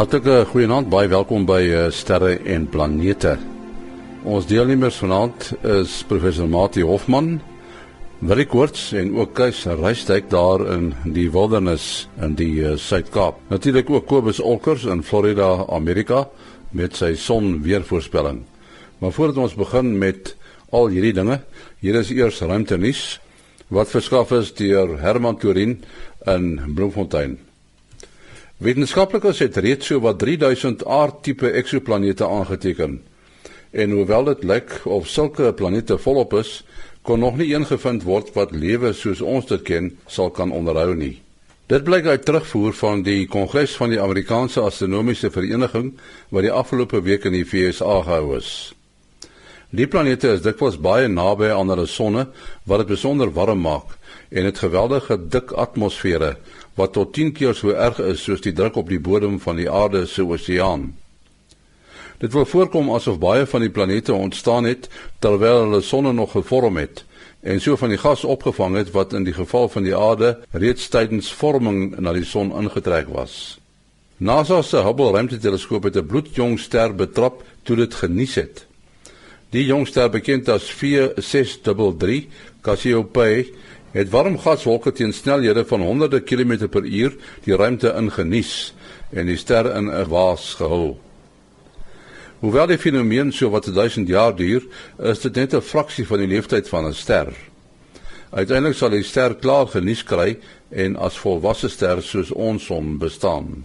Hartlike goeienaand, baie welkom by uh, Sterre en Planete. Ons deelnemers vanaand is professor Mati Hofman, Willie Koorts en ook Kees Reisdijk daar in die wildernis in die uh, Suid-Kaap. Natuurlik ook Kobus Olkers in Florida, Amerika met sy son weervoorspelling. Maar voordat ons begin met al hierdie dinge, hier is eers ruimte nuus wat verskaf is deur Herman Turin in Bloemfontein. Wetenskaplikes het reeds so wat 3000 aardtipe eksoplanete aangeteken. En hoewel dit lyk of sulke planete volop is, kon nog nie een gevind word wat lewe soos ons dit ken sal kan onderhou nie. Dit blyk uit terugvoer van die Kongres van die Amerikaanse Astronomiese Vereniging wat die afgelope week in die VSA gehou is. Die planete is dikwels baie naby aan hulle sonne wat dit besonder warm maak en het geweldige dik atmosfere wat tot 10 keer so erg is soos die druk op die bodem van die aarde se oseaan. Dit wil voorkom asof baie van die planete ontstaan het terwyl hulle sonne nog gevorm het en so van die gas opgevang het wat in die geval van die aarde reeds tydens vorming na die son ingetrek was. NASA se Hubble ruimteteleskoop het 'n bloedjong ster betrap toe dit genies het. Die jong ster bekend as 4633 Cassiopeia het warm gaswolke teen snelhede van honderde kilometer per uur die ruimte ingenies en die ster in 'n waas gehul. Hoewel die fenomeen so wat 1000 jaar duur, is dit net 'n fraksie van die lewensduur van 'n ster. Uiteindelik sal die ster klaar genies kry en as volwasse ster soos ons son bestaan.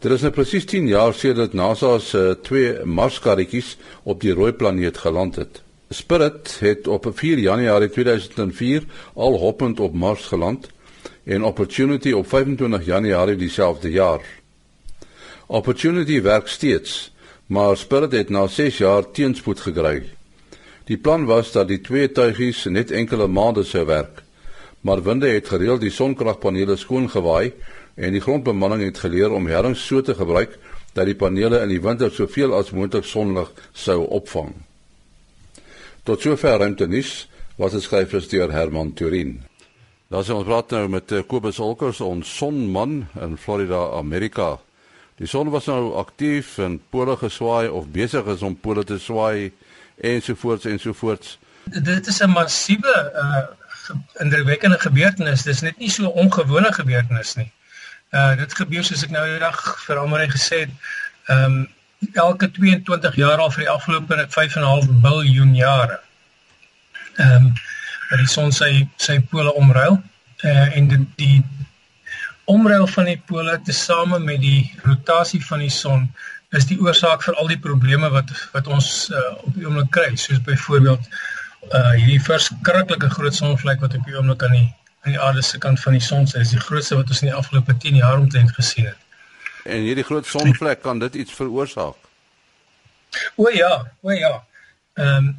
Dit is nou presies 10 jaar sedert NASA se twee Marskarretjies op die rooi planeet geland het. Spirit het op 4 Januarie 2004 al hoppend op Mars geland en Opportunity op 25 Januarie dieselfde jaar. Opportunity werk steeds, maar Spirit het na 6 jaar teenspoed gekry. Die plan was dat die twee tuigies net enkele maande sou werk, maar winde het gereeld die sonkragpanele skoongewaai en die grondbemanning het geleer om herrings so te gebruik dat die panele in die winter soveel as moontlik sonlig sou opvang. Tot sover ruimte nuus wat geskryf is deur Herman Turin. Daar sien ons praat nou met eh, Kobus Olkers ons sonman in Florida, Amerika. Die son was nou aktief en pole geswaai of besig is om pole te swaai ensovoorts ensovoorts. Dit is 'n massiewe uh indrukwekkende gebeurtenis. Dis net nie so 'n ongewone gebeurtenis nie. Uh dit gebeur soos ek nou die dag vir almal gesê het. Ehm um, elke 22 jaar al vir die afgelope 5.5 miljard jare. Ehm um, dat die son sy sy pole omruil uh, en die, die omruil van die pole tesame met die rotasie van die son is die oorsaak vir al die probleme wat wat ons uh, op die oomblik kry soos byvoorbeeld uh hierdie verskriklike groot sonvlek wat op die oomblik aan die aan die aarde se kant van die son is, is die grootste wat ons in die afgelope 10 jaar omtrent gesien het. En hierdie groot sonvlek kan dit iets veroorsaak. O ja, o ja. Ehm um,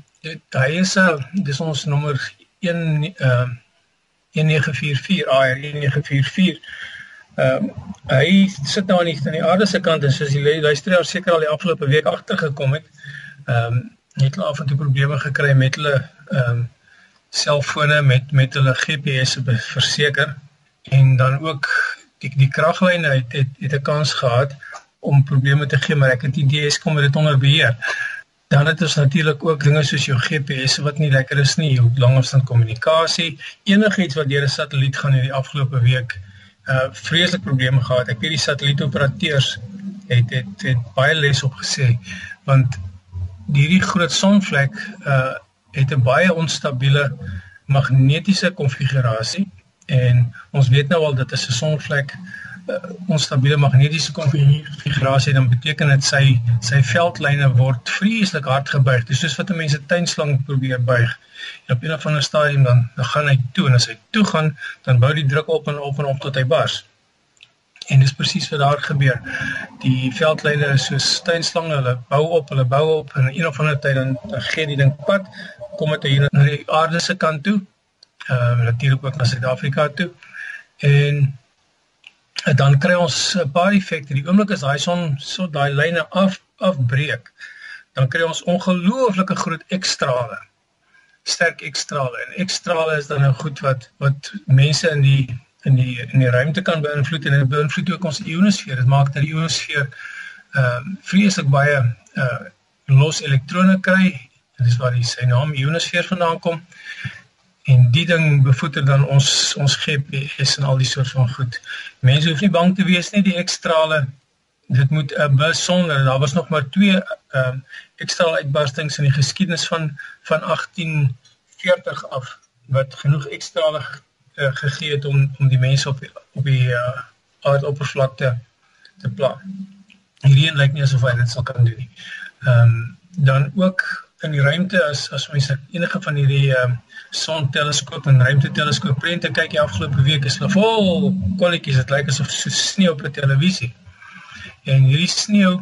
hy is uh, dis ons nommer 1 ehm uh, 1944 AR 1944. Ehm um, hy sit nou die, aan die aarde se kant en soos die luisteraar seker al die afgelope week agtergekom het, ehm um, het hulle af en toe probleme gekry met hulle ehm um, selfone met met hulle GPS verseker en dan ook die die kraglyne het het het 'n kans gehad om probleme te gee, maar ek het die DS kom dit onder beheer. Dan het ons natuurlik ook dinge soos jou GPS wat nie lekker is nie, jou langafstand kommunikasie, enigiets wat deur 'n satelliet gaan hierdie afgelope week uh vreeslik probleme gehad. Ek weet die satellietoperateurs het het het baie les opgesê want hierdie groot sonvlek uh het 'n baie onstabiele magnetiese konfigurasie en ons weet nou al dat as 'n sonvlek uh, onstabiele magnetiese konfigurasie dan beteken dit sy sy veldlyne word vreeslik hard gebuig. Dis soos wat 'n mens 'n tuinslang probeer buig. En op 'n of ander stadium dan dan gaan hy toe en as hy toe gaan, dan bou die druk op en op en op tot hy bars. En dis presies wat daar gebeur. Die veldlyne is soos tuinslange, hulle bou op, hulle bou op en een of ander tyd dan, dan gee die ding pad, kom dit hier na die aarde se kant toe ehm uh, natuurlik ook na Suid-Afrika toe. En uh, dan kry ons 'n paar effekte. Die oomblik as daai son so daai lyne af afbreek, dan kry ons ongelooflike groot ekstrale. Sterk ekstrale. En ekstrale is dan nou goed wat wat mense in die in die in die ruimte kan beïnvloed en dit beïnvloed ook ons ionosfeer. Dit maak dat die ionosfeer ehm uh, vreeslik baie uh los elektrone kry. Dit is waar die sy naam ionosfeer vandaan kom. En die ding bevoeder dan ons ons GPS en al die soort van goed. Mense hoef nie bang te wees nie, die ekstrale dit moet 'n besonder. Daar was nog maar twee ehm uh, ekstrale uitbarstings in die geskiedenis van van 1840 af wat genoeg ekstrale uh, gegee het om om die mense op op die uh, aardoppervlakte te pla. Hierdie lyk nie asof hy dit sal kan doen nie. Ehm um, dan ook in die ruimte as as mense enige van hierdie ehm uh, son teleskoop en ruimte teleskoop prente kyk die afgelope week is hulle vol kolletjies dit lyk asof so sneeu op 'n televisie. En hierdie sneeu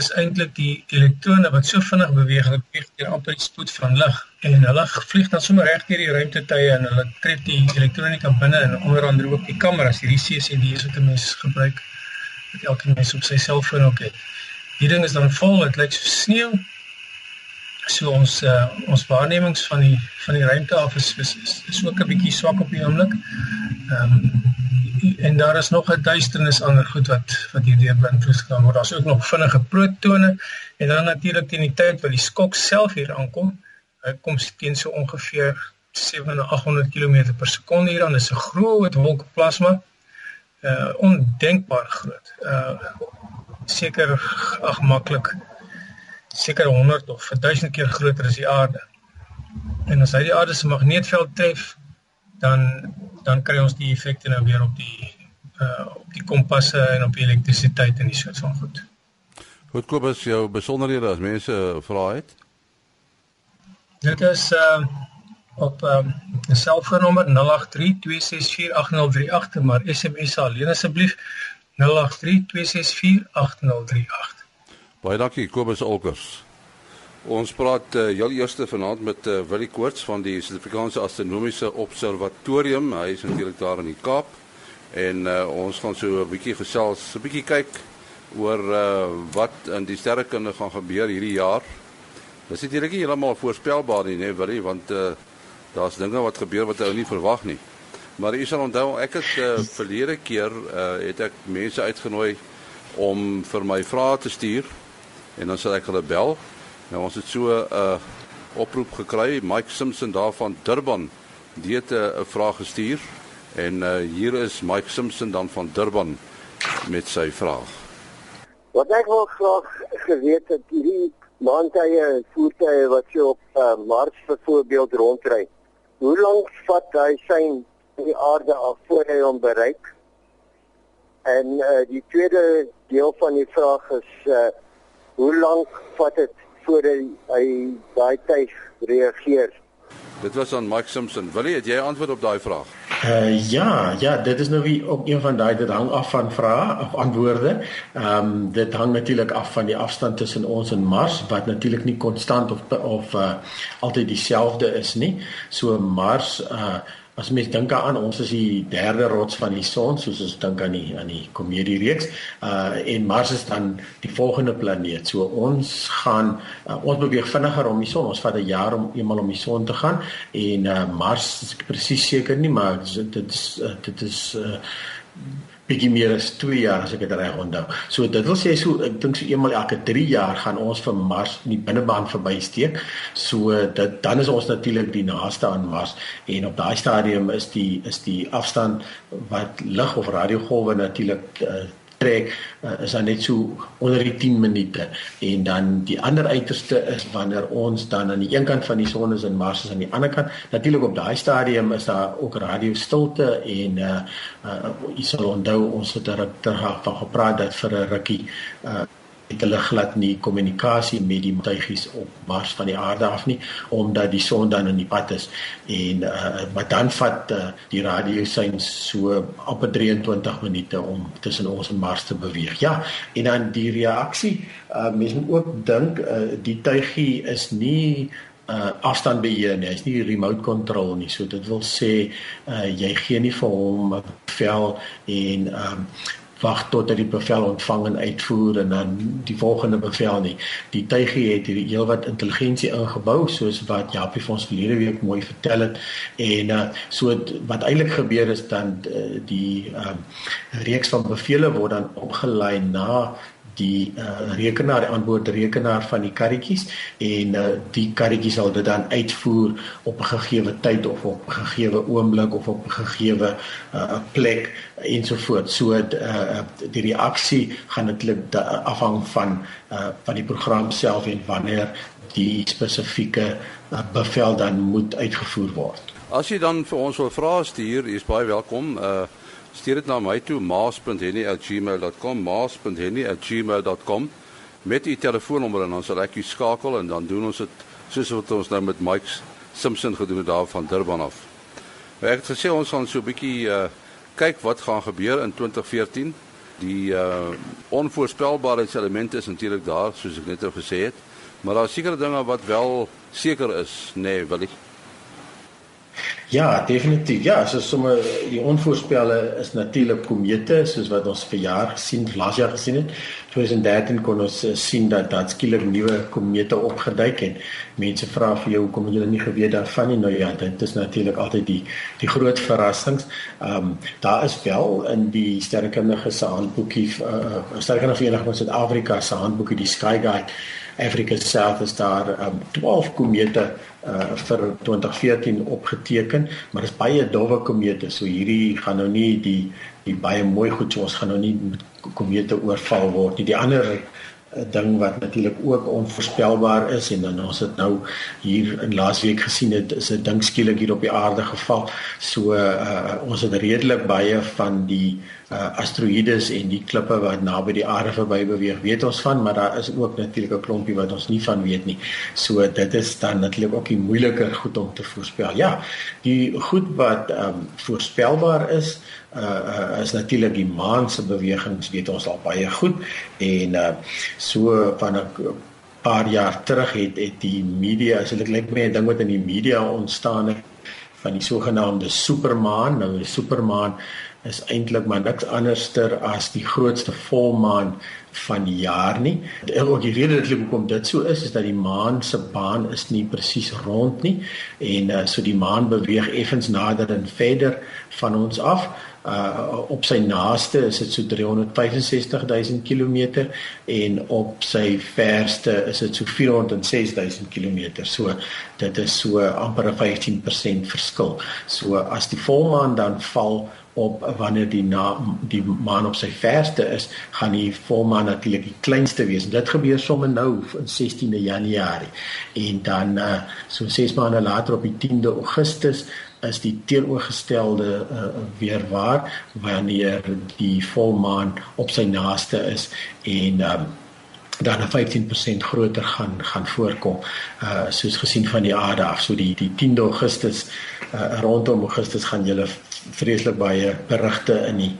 is eintlik die elektrone wat so vinnig beweeg, hulle beweeg teen amper die spoed van lig en hulle vlieg dan sommer reg deur die ruimtetuie en hulle tref die elektronika binne en onder andere ook die kameras, hierdie CCD's wat 'n mens gebruik wat elke mens op sy selfoon ook het. Hierdie ding is dan vol, dit lyk so sneeu. So ons uh, ons waarnemings van die van die ruimte af is is, is, is ook 'n bietjie swak op die oomblik. Ehm um, en daar is nog 'n duisternis ander goed wat wat hierdeur beïnvloed kan word. Daar's ook nog vinnige protone en dan natuurlik teen die tyd wat die skok self hier aankom, hy kom teen so ongeveer 7800 km per sekonde hier aan. Dis 'n groot wolk plasma. Uh ondenkbaar groot. Uh seker ag maklik seker 100 of 1000 keer groter as die aarde. En as hy die aarde se magneetveld tref, dan dan kry ons die effekte nou weer op die uh op die kompasse en op die elektrisiteit en die soort van goed. Goed Kobus, jou besonderhede as mense vra het. Dit is uh op um, 'n selfoonnommer 0832648038 maar SMS alleen asseblief 0832648038. Baie dankie Kobus Olkers. Ons praat uh, heel eerste vanaand met uh, Willie Koorts van die Suid-Afrikaanse Astronomiese Observatorium. Hy is natuurlik daar in die Kaap en uh, ons gaan so 'n bietjie gesels, 'n bietjie kyk oor uh, wat in die sterrekunde gaan gebeur hierdie jaar. Dit is natuurlik nie heeltemal voorspelbaar nie, nee, Willie, want uh, daar's dinge wat gebeur wat ou nie verwag nie. Maar jy sal onthou ek het uh, verlede keer uh, het ek mense uitgenooi om vir my vrae te stuur en dan sal ek hulle bel. Nou ons het so 'n uh, oproep gekry, Mike Simpson daar van Durban, die het 'n uh, vraag gestuur en uh, hier is Mike Simpson dan van Durban met sy vraag. Wat ek wil graag geweet het hierdie maandtye voertuie wat so op uh, Mars byvoorbeeld rondry. Hoe lank vat hy sy die aarde af voor hy hom bereik? En uh, die tweede deel van die vraag is uh, hoe lank vat dit voor hy, hy daai tyd reageer? Dit was aan Mike Simpson. Wil jy het jy antwoord op daai vraag? Uh ja, ja, dit is nou wie ook een van daai dit hang af van vrae of antwoorde. Ehm um, dit hang natuurlik af van die afstand tussen ons en Mars wat natuurlik nie konstant of of uh altyd dieselfde is nie. So Mars uh as mens dink aan ons is die derde rots van die son soos ons dink aan die aan die komedie reeks uh en Mars is dan die volgende planeet. So ons gaan uh, ons beweeg vinniger om die son. Ons vat 'n jaar om eenmal om die son te gaan en uh Mars is presies seker nie maar dit is uh, dit is uh bietjie meer as 2 jaar as ek dit reg onthou. So dit wil sê so ek dink so eenmal elke 3 jaar gaan ons vir Mars in die binnebaan verbysteek. So dit dan is ons natuurlik die naaste aan Mars en op daai stadium is die is die afstand wat lig of radiogolwe natuurlik uh, trek uh, is dan net so onder die 10 minute. En dan die ander uiterste is wanneer ons dan aan die een kant van die son is en Mars is aan die ander kant. Natuurlik op daai stadium is daar ook radio stilte en uh, uh jy sal onthou ons het er terug van gepraat dat vir 'n rukkie uh het hulle glad nie kommunikasie met die tuigies op Mars van die aarde af nie omdat die son dan in die pad is en uh, maar dan vat uh, die radioseins so op 23 minute om tussen ons en Mars te beweeg. Ja, en dan die reaksie, uh, mense moet ook dink uh, die tuigie is nie uh afstand beheer nie. Hy's nie remote control nie. So dit wil sê uh jy gee nie vir hom 'n vel en um wag tot hy die bevel ontvang en uitvoer en dan die volgende bevel nie. Die tuigie het hierdie heelwat intelligensie ingebou soos wat Japie vir ons verlede week mooi vertel het en uh, so wat eintlik gebeur is dan uh, die um, reeks van bevele word dan opgelei na die uh, rekenaar die antwoord rekenaar van die karretjies en uh, die karretjies sal dit dan uitvoer op 'n gegeewe tyd of op 'n gegeewe oomblik of op 'n gegeewe uh, plek ensovoorts so uh, die reaksie gaan natuurlik afhang van uh, van die program self en wanneer die spesifieke uh, bevel dan moet uitgevoer word As jy dan vir ons wil vra stuur, jy is baie welkom. Uh stuur dit na my toe maas.henny@gmail.com maas.henny@gmail.com met u telefoonnommer en dan sal ek u skakel en dan doen ons dit soos wat ons nou met Mike Simpson gedoen het daar van Durban af. Maar ek het gesê ons gaan so 'n bietjie uh kyk wat gaan gebeur in 2014. Die uh onvoorspelbaarheidselemente is natuurlik daar soos ek net gesê het, maar daar is sekere dinge wat wel seker is, nê, nee, wil ek Ja, definitief. Ja, so sommer die onvoorspelle is natuurlik komete soos wat ons vir jaar gesien, laas jaar gesien het. 2013 kon ons uh, sien dat daar skielik nuwe komete opgeduik en mense vra vir jou hoekom jy nie geweet daarvan nie. Nou ja, dit is natuurlik altyd die die groot verrassings. Ehm um, daar is wel in die sterrekundige se handboekie uh, sterrekundige vereniging van Suid-Afrika se handboekie die Sky Guide Africa South is daar um, 12 komete uh, vir 2014 opgeteken, maar dit is baie dowwe komete. So hierdie gaan nou nie die die baie mooi goed so ons gaan nou nie met komete oorval word nie. Die ander 'n ding wat natuurlik ook onvoorspelbaar is en dan ons het nou hier in laasweek gesien het is 'n ding skielik hier op die aarde geval. So uh, ons het redelik baie van die uh, asteroïdes en die klippe wat naby die aarde verby beweeg weet ons van, maar daar is ook natuurlik 'n klompie wat ons nie van weet nie. So dit is dan natuurlik ook die moeiliker goed om te voorspel. Ja, die goed wat ehm um, voorspelbaar is uh, uh is natuurlik die maan se bewegings weet ons al baie goed en uh so van 'n paar jaar terug het het die media as ek lyk my 'n ding wat in die media ontstaan het van die sogenaamde supermaan nou die supermaan is eintlik maar niks anderster as die grootste volmaan van die jaar nie. En ook die rede dat hoekom dit so is is dat die maan se baan is nie presies rond nie en uh, so die maan beweeg effens nader en verder van ons af uh op sy naaste is dit so 365000 km en op sy verste is dit so 406000 km. So dit is so amper 'n 15% verskil. So as die volmaan dan val op wanneer die na, die maan op sy verste is, gaan die volmaan natuurlik die kleinste wees. Dit gebeur sommer nou in 16de Januarie. En dan uh so 6 maande later op die 10de Augustus is die teenoorgestelde uh, weer waar wanneer die volmaan op sy naaste is en um, dan 'n 15% groter gaan gaan voorkom uh soos gesien van die aarde af so die die 10de Augustus uh, rondom Augustus gaan julle vreeslik baie berigte in die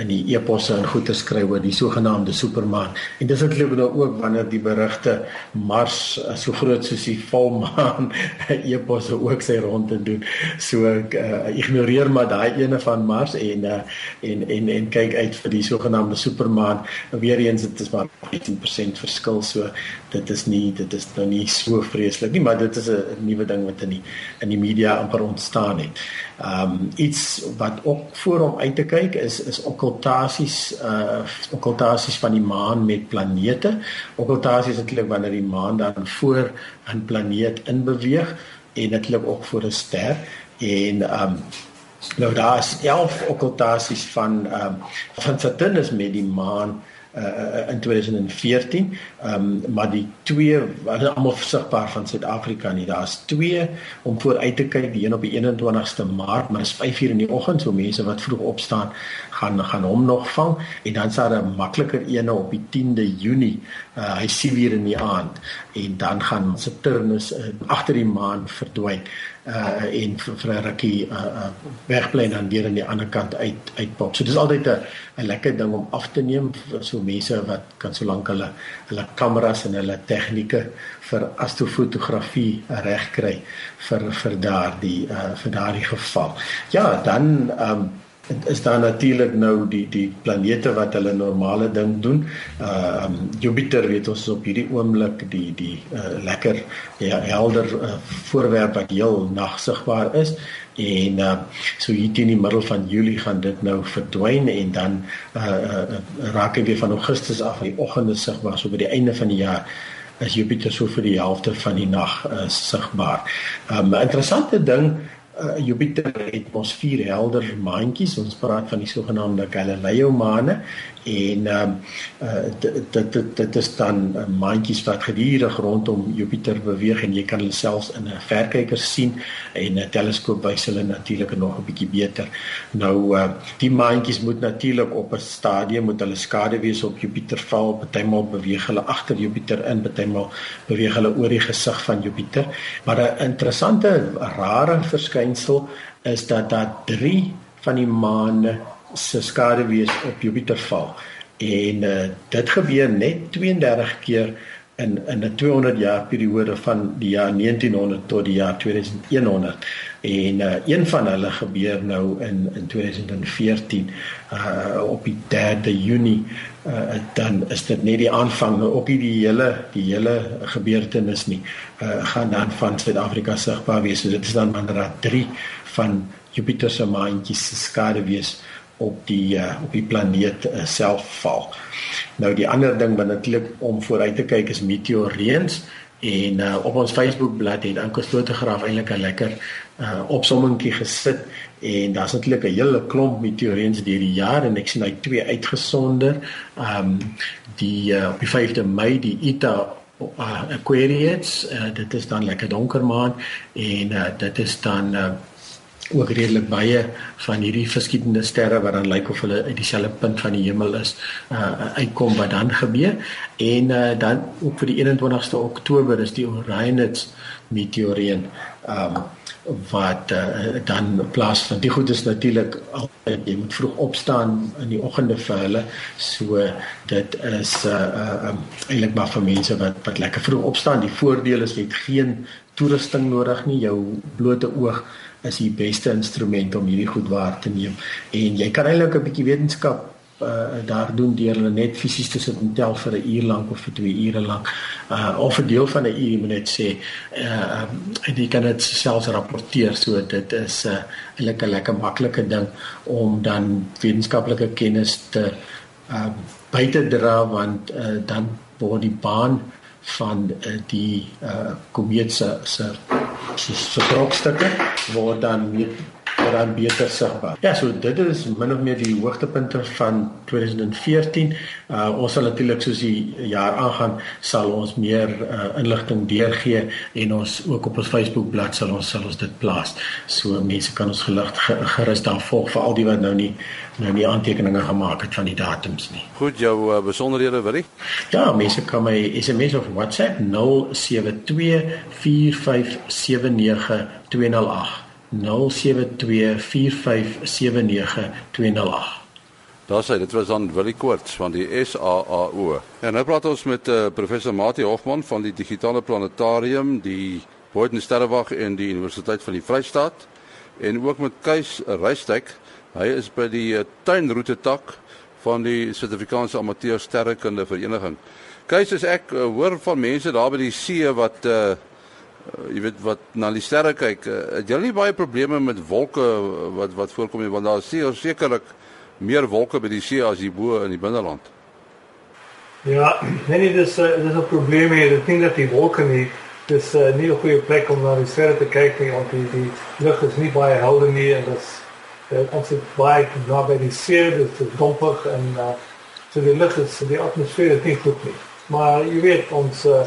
in die eposse en goeie skryf oor die sogenaamde supermaan. En dis eintlik nou ook wanneer die berigte Mars uh, so groot soos die volmaan eposse ook sy ronde doen. So ek uh, ignoreer maar daai ene van Mars en uh, en en en kyk uit vir die sogenaamde supermaan. Weereens dit is maar 15% verskil so dit is nie dit is nou nie so vreeslik nie, maar dit is 'n nuwe ding wat in die in die media amper ontstaan het. Ehm um, iets wat ook voor hom uit te kyk is is okkultasies uh okkultasies van die maan met planete. Okkultasies is eintlik wanneer die maan dan voor 'n planeet in beweeg en eintlik ook voor 'n ster en ehm um, nou daar is 11 okkultasies van ehm um, van Saturnus met die maan uh, in 2014. Ehm um, maar die twee wat almal sigbaar van Suid-Afrika nie. Daar's twee om vooruit te kyk, die een op die 21ste Maart, maar dit is 5:00 in die oggend, so mense wat vroeg opstaan gaan gaan hom nog vang en dan sal daar 'n makliker een op die 10de Junie. Uh, hy sien weer in die aand en dan gaan Saturnus uh, agter die maan verdwyn uh en vir, vir 'n rukkie uh, uh wegbly dan weer aan die ander kant uit uitpop. So dis altyd 'n 'n lekker ding om af te neem vir so mense wat kan solank hulle hulle kameras en hulle tegnieke vir astrofotografie regkry vir vir daardie uh vir daardie geval. Ja, dan um Dit is dan natuurlik nou die die planete wat hulle normale ding doen. Uh um, Jupiter weet ons op hierdie oomblik die die uh, lekker ja, helder uh, voorwerp wat heel nag sigbaar is en uh, so hier teen die middel van Julie gaan dit nou verdwyn en dan uh, uh, raak dit weer van Augustus af die oggende sigbaar so by die einde van die jaar is Jupiter so vir die helfte van die nag uh, sigbaar. 'n um, Interessante ding uh, Jupiter het mos vier helder maantjies. Ons praat van die sogenaamde Galileo maane en ehm um, uh, dit dit dit is dan uh, maantjies wat gedurig rondom Jupiter beweeg en jy kan hulle selfs in 'n verkyker sien en 'n teleskoop wys hulle natuurlik nog 'n bietjie beter. Nou uh, die maantjies moet natuurlik op 'n stadium moet hulle skade wees op Jupiter val, partymal beweeg hulle agter Jupiter in, partymal beweeg hulle oor die gesig van Jupiter. Maar 'n interessante rare verskynsel is dat daar 3 van die maane se skaduwees op Jupiter val. En uh, dit gebeur net 32 keer in in 'n 200 jaar periode van die jaar 1900 tot die jaar 2100 en uh, een van hulle gebeur nou in in 2014 uh, op die 3de Junie uh, dan is dit net die aanvang. Nou op die hele die hele gebeurtenis nie. Uh, gaan dan van Suid-Afrika sigbaar wees. So dit is dan maar 3 van Jupiter se maantjies se skaduwees op die uh, op die planeet uh, self val. Nou die ander ding wat natuurlik om vooruit te kyk is meteoreens en uh, op ons Facebook bladsy het Anko fotograaf eintlik 'n lekker uh, opsommingkie gesit en daar's natuurlik 'n hele klomp meteoreens deur die jaar en ek sien hy twee uitgesonder. Ehm um, die uh, op die 5de Mei die Ita uh, Aquarius, uh, dit is dan lekker donker maan en uh, dit is dan uh, ook redelik baie van hierdie verskillende sterre wat dan lyk of hulle uit dieselfde punt van die hemel is uh uitkom wat dan gebeur. En uh dan ook vir die 21ste Oktober is die Orionid meteoreen um wat uh, dan plaas van die goed is natuurlik altyd jy moet vroeg opstaan in die oggende vir hulle. So dit is uh, uh um, eintlik maar vir mense wat wat lekker vroeg opstaan. Die voordeel is jy het geen toerusting nodig nie. Jou blote oog is die beste instrument om hierdie goed waar te neem. En jy kan eintlik 'n bietjie wetenskap uh daar doen deur hulle net fisies te sit en tel vir 'n uur lank of vir 2 ure lank. Uh of 'n deel van 'n uur moet net sê uh um, jy kan dit selfs rapporteer so dit is 'n uh, eintlik 'n lekker maklike ding om dan wetenskaplike kennis te uh by te dra want uh dan word die baan van uh, die uh komeet se se se brokstukke word dan meer dan beter sigbaar. Ja, so dit is min of meer die hoogtepunte van 2014. Uh ons sal natuurlik soos die jaar aangaan sal ons meer uh, inligting deurgee en ons ook op ons Facebook bladsy sal ons sal ons dit plaas. So mense kan ons gelig gerus dan volg vir al die wat nou nie nou nie aantekeninge gemaak het van die datums nie. Goed, jou uh, besonderhede, Willie? Ja, mense kan my SMS of WhatsApp 072 4579208. 0724579208. Daar sê dit was dan Willie Koorts van die SAAO. En nou praat ons met uh, professor Mati Hofman van die Digitale Planetarium, die Boden Sterrewag en die Universiteit van die Vrystaat en ook met Kees Reistek. Hy is by die uh, tuinroete tak van die Suid-Afrikaanse Amateur Sterrekunde Vereniging. Kees, as ek uh, hoor van mense daar by die see wat uh, uh, jy weet wat na die sterre kyk, uh, het jy nie baie probleme met wolke uh, wat wat voorkom nie want daar is sekerlik meer wolke by die see as hier bo in die binneland. Ja, nee nee, dis uh, dis 'n probleem hier. Ek dink dat die wolke nie dis uh, nie 'n goeie plek om na die sterre te kyk nie want die die lug is nie baie helder nie en dit uh, ons het baie naby die see, dit is donker en uh, so die lug is die atmosfeer is nie goed nie. Maar jy weet ons uh,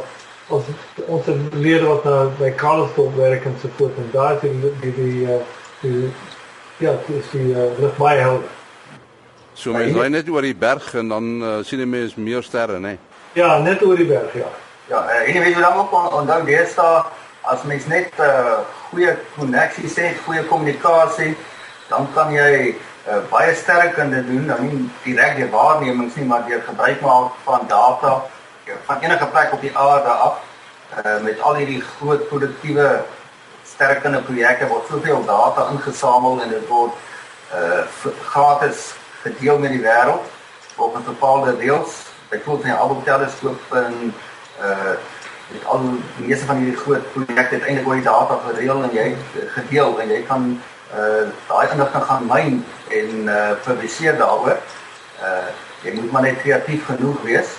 ons ons leer wat na by Karlsdorp werk en so voort en daar die die die, uh, die ja, dis die uh, lig baie helder. So mens ry net oor die berg en dan uh, sien jy mens meer sterre, né? Ja, net oor die berg, ja. Ja, en jy weet jy dan ook onthou deesdae as mens net uh, goeie koneksie het, goeie kommunikasie, dan kan jy uh, baie sterkende doen, dan nie direk die waarnemings nie, maar deur gebruik maak van data van enige plek op die aarde af uh, met al hierdie groot produktiewe sterkende projekte word soveel data ingesamel en dit word uh gratis gedeel met die wêreld op 'n bepaalde reëls. Byvoorbeeld van die Hubble teleskoop en uh met al die meeste van hierdie groot projekte uiteindelik oor die data gereël en jy gedeel en jy kan uh daai inligting gaan myn en uh publiseer daaroor. Uh jy moet maar net kreatief genoeg wees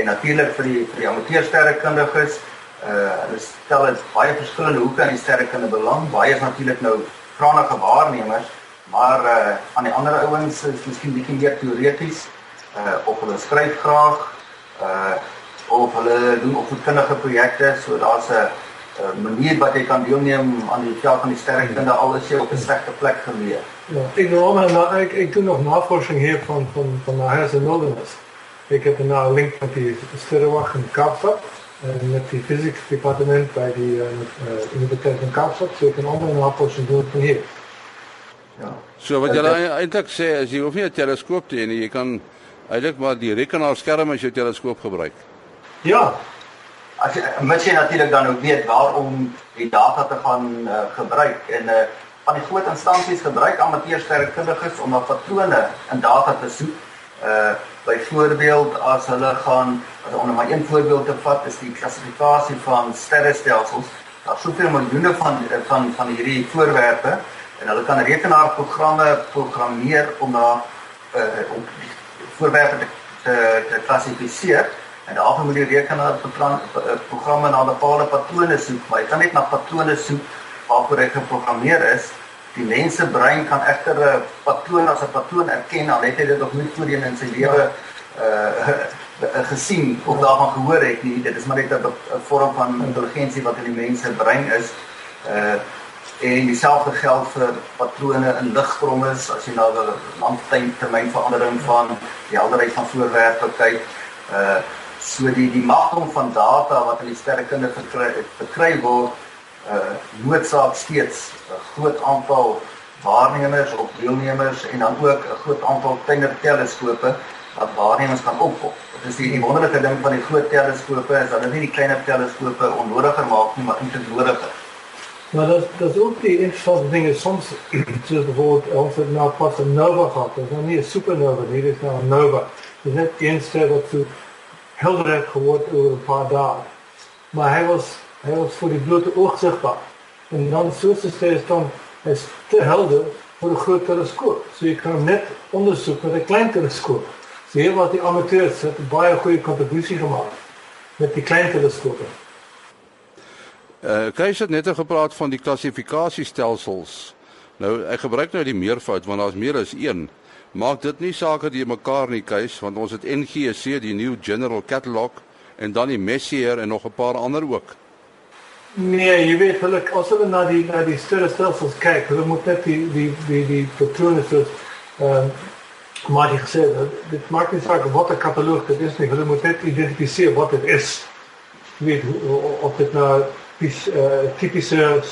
en natuurlik vir die vir die amateursterrekundiges uh hulle stel dit baie verskillende hoeke aan die sterrekunde belang. Baie is natuurlik nou kragtige waarnemers, maar uh aan die ander ouens is miskien bietjie meer teoreties uh of hulle skryf graag uh of hulle doen opvoedkundige projekte so daar's 'n manier wat jy kan deelneem aan die veld van die sterrekunde al is jy op 'n slegte plek geleë. Ja, ek nou maar ek ek doen nog navorsing hier van van van in Northerners. Ek het nou 'n link met die sterrewag in Kaapstad en met die physics departement by die uh, Universiteit van Kaapstad so ek kan ook nog navorsing doen van hier. Ja. So wat jy eintlik sê is jy hoef nie 'n teleskoop te hê nie, jy kan eintlik maar die rekenaarskerm as jou teleskoop gebruik. Ja. As jy mits jy natuurlik dan ook weet waarom die data te gaan uh, gebruik en uh, van die groot instansies gebruik amateursterrekundiges om na patrone in data te soek. Uh byvoorbeeld as hulle gaan onder maar een voorbeeld te vat is die klassifikasie van sterrestelsels. Daar's soveel miljoene van van van hierdie voorwerpe en hulle kan rekenaarprogramme programmeer om na uh om voorwerpe te te klassifiseer En daarvoor moet jy rekenaar eh, programme na bepaalde patrone soek, maar jy kan net na patrone soek waarvoor hy geprogrammeer is. Die mense brein kan egter 'n patroon as 'n patroon erken al het hy dit nog nie voorheen in sy lewe uh gesien of daarvan gehoor het nie. Dit is maar net 'n vorm van intelligensie wat in die mense brein is. Uh en dieselfde geld vir patrone in ligstromme as jy na 'n langtermynverandering van die helderheid van voorwerpe kyk. Uh so die die magdom van data wat in die sterrekunde verkry verkry word uh noodsaak steeds 'n groot aantal waarnemers of deelnemers en dan ook 'n groot aantal kleiner teleskope wat waarnemers kan opkom. Dit is die, die wonderlike ding van die groot teleskope is dat dit nie die kleiner teleskope onnodiger maak nie, maar eintlik nodiger. Maar dat dat is ook die interessante ding is soms soos bijvoorbeeld ons het nou pas 'n nova gehad, dit is nou nie 'n supernova dit is nou 'n nova. Dit is net een ster wat so helder geworden over een paar dagen. Maar hij was, hij was voor die blote oog zichtbaar. En dan zoals ster is dan, hij is te helder voor een groot telescoop. Dus je kan hem net onderzoeken met een klein telescoop. Dus heel wat die amateurs hebben baie goede contributie gemaakt met die kleine telescopen. Uh, Kees het net gepraat van die klassifikasiestelsels. Nou, ek gebruik nou die meervoud want daar's meer as een maak dit nie saak dat jy mekaar nie keus want ons het NGC die New General Catalog en dan die Messier en nog 'n paar ander ook. Nee, jy weet hulle as hulle na die na die sterrestelsels kyk, hulle moet net die die die die patrone so ehm um, maar die gesê dit maak nie saak wat 'n kataloog dit is nie, hulle moet net identifiseer wat dit is. Jy weet of dit nou 'n uh, tipiese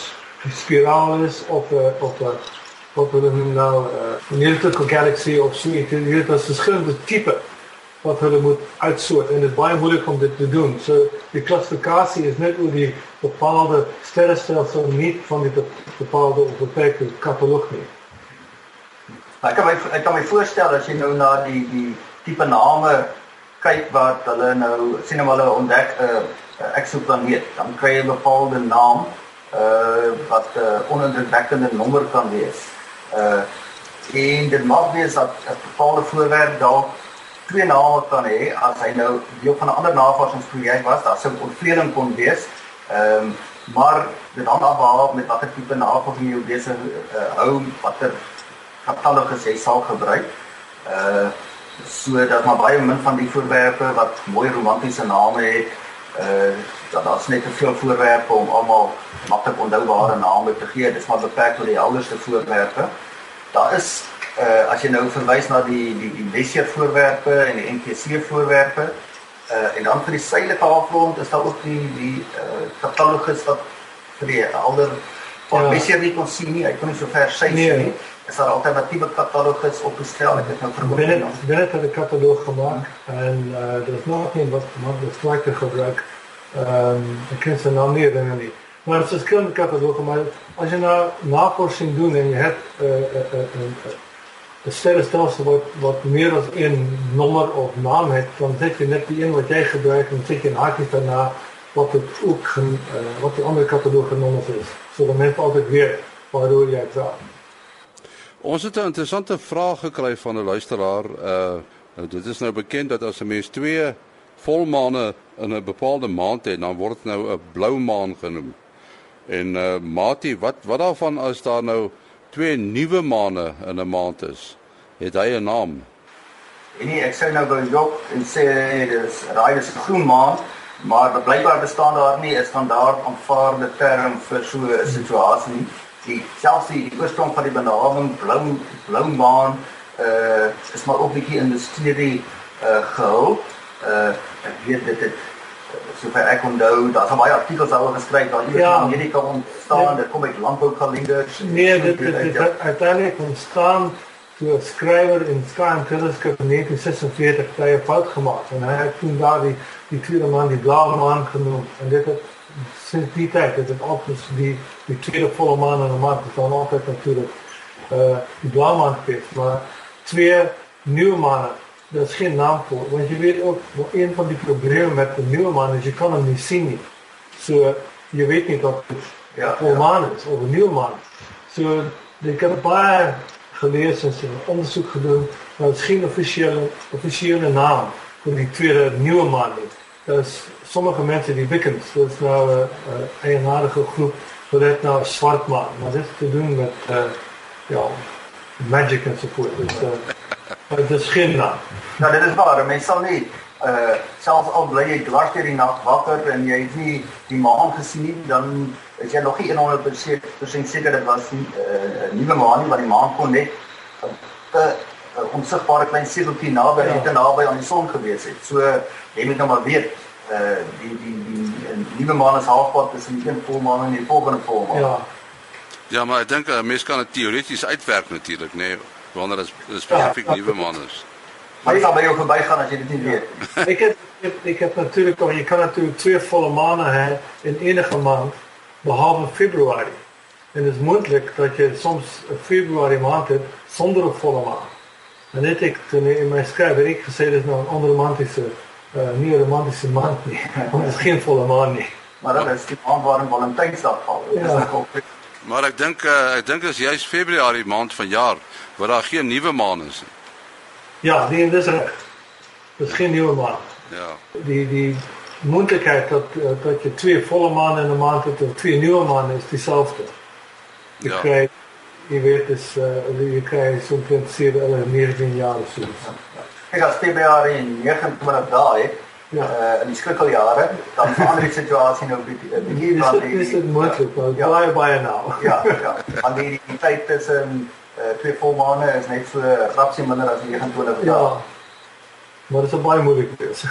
spiraal is of 'n uh, of 'n uh, wat hulle nou uh, 'n neertelike galaxy of so iets hier het as verskillende tipe wat hulle moet uitsoort en dit is baie moeilik om dit te doen. So die klassifikasie is net oor die bepaalde sterrestelsel nie van die bepaalde of beperkte kataloog nie. Ek kan my ek kan my voorstel as jy nou na die die tipe name kyk wat hulle nou sien hulle ontdek 'n uh, uh, eksoplaneet, dan kry jy 'n bepaalde naam uh wat 'n uh, onindrukwekkende nommer kan wees uh en dit mag wees dat 'n bepaalde voorwerp dalk twee name kan hê as hy nou deel van 'n ander navorsingsprojek was, daar sou 'n ontvleding kon wees. Ehm um, maar dit hang af met watter tipe navorsing jy besig uh, hou, watter katalogus jy sal gebruik. Uh so dat maar baie min van die voorwerpe wat mooi romantiese name het, uh dat daar's net te veel voorwerpe om almal maklik onthoubare name te gee. Dit is maar beperk tot die helderste voorwerpe. Daar is uh as jy nou verwys na die die die Messier voorwerpe en die NTC voorwerpe uh en dan vir die suidelike halfrond is daar ook die die uh katalogus wat vir die helder van ja. Messier nie kon sien nie. Hy kon nie so ver sy nee. nie. Is daar alternatiewe katalogus opgestel? Ek het nou vermoed binne binne het 'n kataloog gemaak en uh daar is nog een wat wat die striker gebruik. Ehm um, ek ken sy naam nie herinner nie. Maar dit is skielik kataloog maar as jy nou navorsing doen en jy het 'n uh, 'n uh, uh, uh, 'n sterrestelsel wat wat meer as een nommer of naam het, dan sit jy net die een wat jy gebruik en sit jy 'n hakie daarna wat dit ook gen, uh, wat die ander kataloog genoem is. So dan mense altyd weet waaroor jy praat. Ons het 'n interessante vraag gekry van 'n luisteraar. Uh nou dit is nou bekend dat as 'n mens twee volmaane in 'n bepaalde maand het, dan word dit nou 'n blou maan genoem. En uh Mati, wat wat daarvan as daar nou twee nuwe maane in 'n maand is? Het hy 'n naam? Nee, ek sê nou gou jok en sê dis raai is 'n groen maan, maar blykbaar bestaan daar nie 'n standaard aanvaarde term vir so 'n situasie nie. Die selfs die oorsprong van die benaming blou blou maan uh is maar ook 'n bietjie in die studie uh gehou. Uh ek weet dit het sover ek onthou, daar's baie artikels daaroor geskryf dat hier ja. in Amerika ontstaan, nee. dit kom uit landboukalenders. Nee, dit dit dit het uiteindelik ontstaan toe 'n skrywer in Sky Telescope in 1946 baie fout gemaak en hy het toen daar die die tweede man die blauwe maan genoem en dit het sinds die tijd het het altijd die die tweede volle maan in de maand is dan altijd natuurlijk uh, die blauwe maan geweest. Maar twee nieuwe maanden dat is geen naam voor. Want je weet ook, een van die problemen met de nieuwe maan is, je kan hem niet zien. So, je weet niet dat het ja, vol maan is, of een nieuwe maan. So, ik heb een paar gelezen en onderzoek gedaan, maar het is geen officiële, officiële naam voor die tweede nieuwe maan. Dat is sommige mensen die wikken, dat is nou een uh, eigenaardige groep, dat heet nou zwart maan. Maar dit is te doen met, uh, ja, magic enzovoort. Dus, uh, Dit is geen naam. Nou, dit is waar. Mense sal nie uh selfs al bly jy dwars deur die nag wakker en jy het nie die maan gesien nie, dan is jy nog nie 100% seker dit was 'n uh, nuwe maan nie, want die maan kon net 'n uh, uh, onsigbare klein segeltjie naby ja. te naby aan die son gewees het. So jy moet nou maar weet uh die die die, die nuwe maan is halfpad tussen die een volmaan en die volgende volmaan. Ja. Ja, maar ek dink 'n mens kan dit teoreties uitwerk natuurlik, nê. Nee wanneer dit spesifiek ja, nuwe maan is. Hy sal by jou verbygaan as jy dit nie weet. ek het ek, ek het natuurlik ook jy kan natuurlik twee volle maande hê in enige maand behalwe Februarie. En dit is moontlik dat jy soms 'n Februarie maand het sonder 'n volle maan. En net ek toen in my skryf het ek gesê dis nou 'n onromantiese uh, nie 'n romantiese maand nie. Want dit is geen volle maan nie. Maar dan is die maand waarin Valentynsdag val. Ja. Maar ek dink uh, ek dink as jy's Februarie maand van jaar waar daar geen nuwe maan is nie. Ja, nee, dis reg. Dis geen nuwe maan. Ja. Die die moontlikheid dat uh, dat jy twee volle maande in 'n maand het of twee nuwe maande is dieselfde. Jy ja. kry jy weet dis uh, jy kry so 'n punt sê dat hulle meer dan jaar so. Ek het Februarie in 29 dae Ja. Uh, in die skrikkeljare dan verander die situasie nou bietjie uh, bietjie want dit is moontlik uh, ja. baie baie nou. ja, ja. Want die, die tyd tussen uh, twee volmaane is net so grapsie minder as 29 dae. Ja. Maar dit is baie moeilik wees.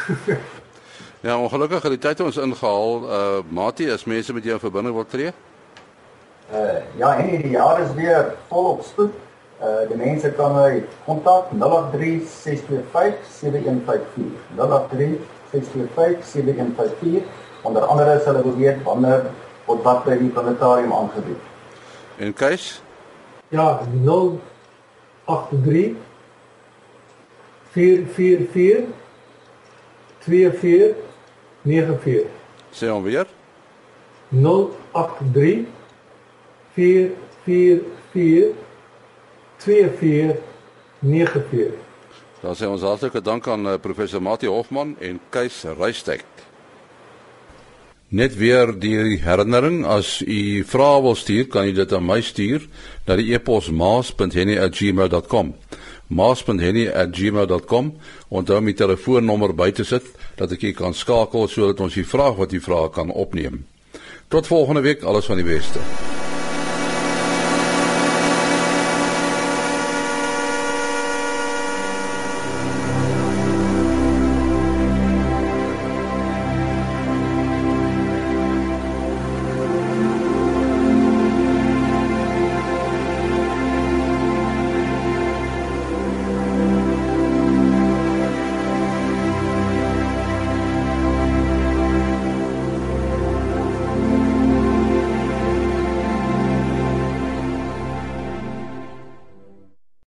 ja, ongelukkig het die tyd ons ingehaal. Uh Mati, as mense met jou in verbinding wil tree? Uh ja, en die jaar is weer volop spoed. Uh die mense kan my kontak 0836257154. 0836257154. Onder andere sal hulle weet wanneer wat wat by die planetarium aangebied. En Kees? Ja, 083 444 2494. Sê hom weer. 083 444 2494. Dan sê ons hartlike dank aan uh, professor Mati Hofman en Kees Reistek. Net weer die herinnering as u vrae wil stuur, kan u dit aan my stuur na die e-pos maas.henny@gmail.com. maas.henny@gmail.com en dan my telefoonnommer by te sit dat ek u kan skakel sodat ons die vraag wat u vra kan opneem. Tot volgende week, alles van die beste.